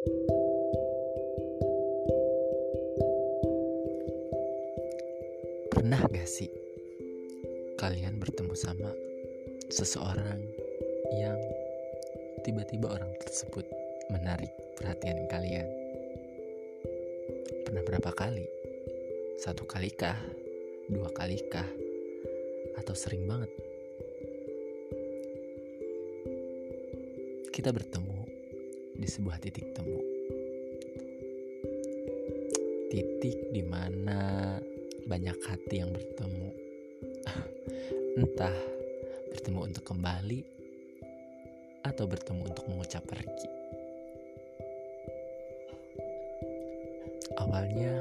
Pernah gak sih kalian bertemu sama seseorang yang tiba-tiba orang tersebut menarik perhatian kalian? Pernah berapa kali? Satu kali kah? Dua kali kah? Atau sering banget? Kita bertemu di sebuah titik temu. Titik di mana banyak hati yang bertemu. Entah bertemu untuk kembali atau bertemu untuk mengucap pergi. Awalnya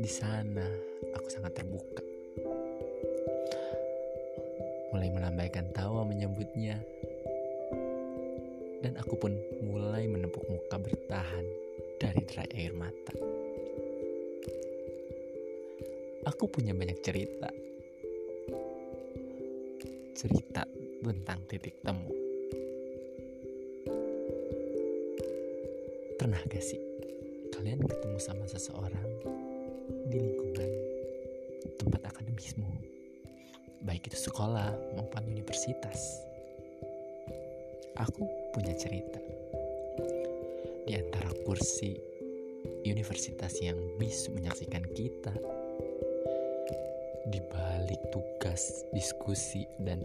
di sana aku sangat terbuka. Mulai melambaikan tawa menyambutnya. Dan aku pun mulai menepuk muka bertahan dari derai air mata. Aku punya banyak cerita. Cerita tentang titik temu. Pernah gak sih kalian ketemu sama seseorang di lingkungan tempat akademismu? Baik itu sekolah maupun universitas. Aku punya cerita. Di antara kursi universitas yang bis menyaksikan kita di balik tugas, diskusi, dan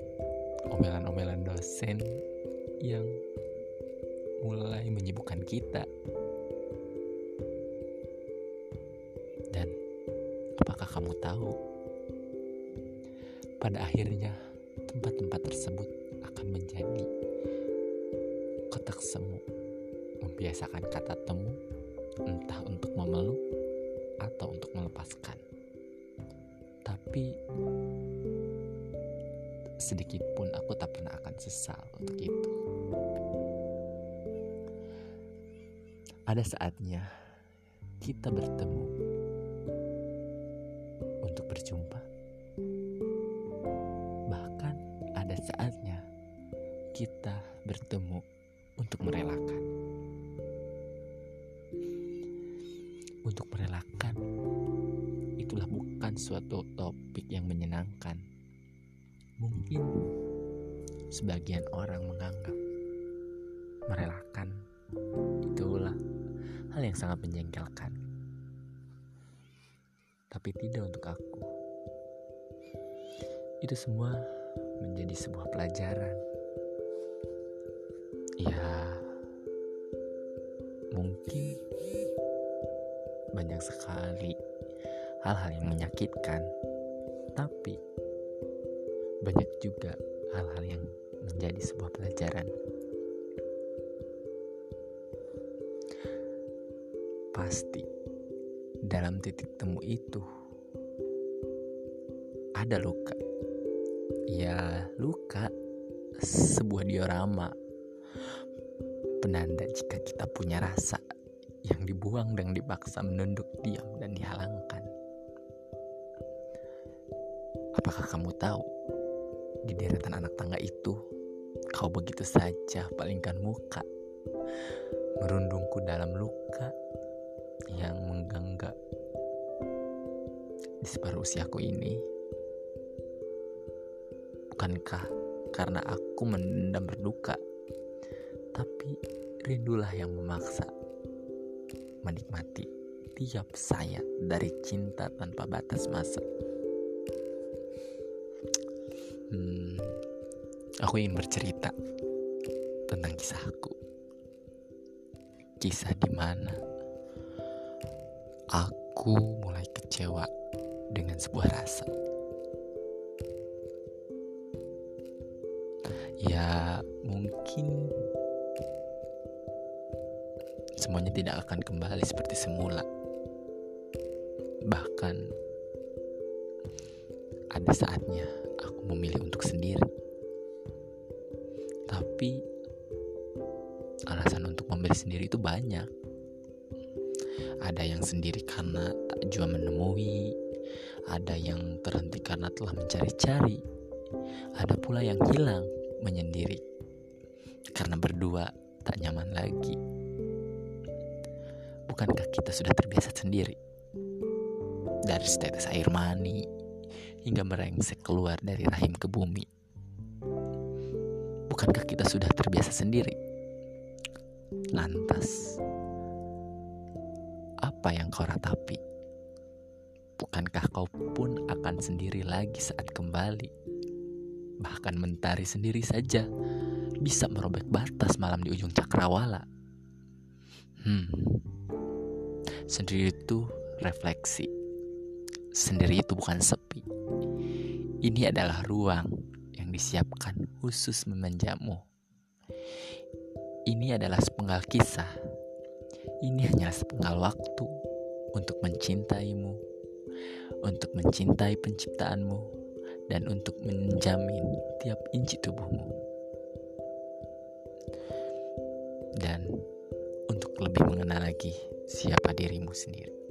omelan-omelan dosen yang mulai menyibukkan kita. Dan apakah kamu tahu? Pada akhirnya, tempat-tempat tersebut akan menjadi kotak semu, membiasakan kata temu, entah untuk memeluk atau untuk melepaskan tapi sedikit pun aku tak pernah akan sesal untuk itu. Ada saatnya kita bertemu untuk berjumpa. Bahkan ada saatnya kita bertemu untuk merelakan. Untuk merelakan itulah bukan suatu topik yang menyenangkan. Mungkin sebagian orang menganggap merelakan itulah hal yang sangat menjengkelkan. Tapi tidak untuk aku. Itu semua menjadi sebuah pelajaran. Ya, mungkin banyak sekali hal-hal yang menyakitkan, tapi banyak juga hal-hal yang menjadi sebuah pelajaran. Pasti dalam titik temu itu ada luka. Ya, luka sebuah diorama penanda jika kita punya rasa yang dibuang dan dipaksa menunduk diam dan dihalangkan. Apakah kamu tahu di deretan anak tangga itu kau begitu saja palingkan muka merundungku dalam luka yang menggangga di separuh usiaku ini bukankah karena aku mendendam berduka tapi rindulah yang memaksa menikmati tiap saya dari cinta tanpa batas masa hmm, aku ingin bercerita tentang kisahku. Kisah di mana aku mulai kecewa dengan sebuah rasa. Ya, mungkin semuanya tidak akan kembali seperti semula. Bahkan ada saatnya aku memilih untuk sendiri. Tapi alasan untuk memilih sendiri itu banyak. Ada yang sendiri karena tak jua menemui, ada yang terhenti karena telah mencari-cari, ada pula yang hilang menyendiri karena berdua tak nyaman lagi? Bukankah kita sudah terbiasa sendiri? Dari setetes air mani hingga merengsek keluar dari rahim ke bumi. Bukankah kita sudah terbiasa sendiri? Lantas, apa yang kau ratapi? Bukankah kau pun akan sendiri lagi saat kembali? Bahkan mentari sendiri saja bisa merobek batas malam di ujung cakrawala. Hmm, sendiri itu refleksi. Sendiri itu bukan sepi. Ini adalah ruang yang disiapkan khusus memanjamu. Ini adalah sepenggal kisah. Ini hanya sepenggal waktu untuk mencintaimu, untuk mencintai penciptaanmu, dan untuk menjamin tiap inci tubuhmu. Dan lebih mengenal lagi siapa dirimu sendiri.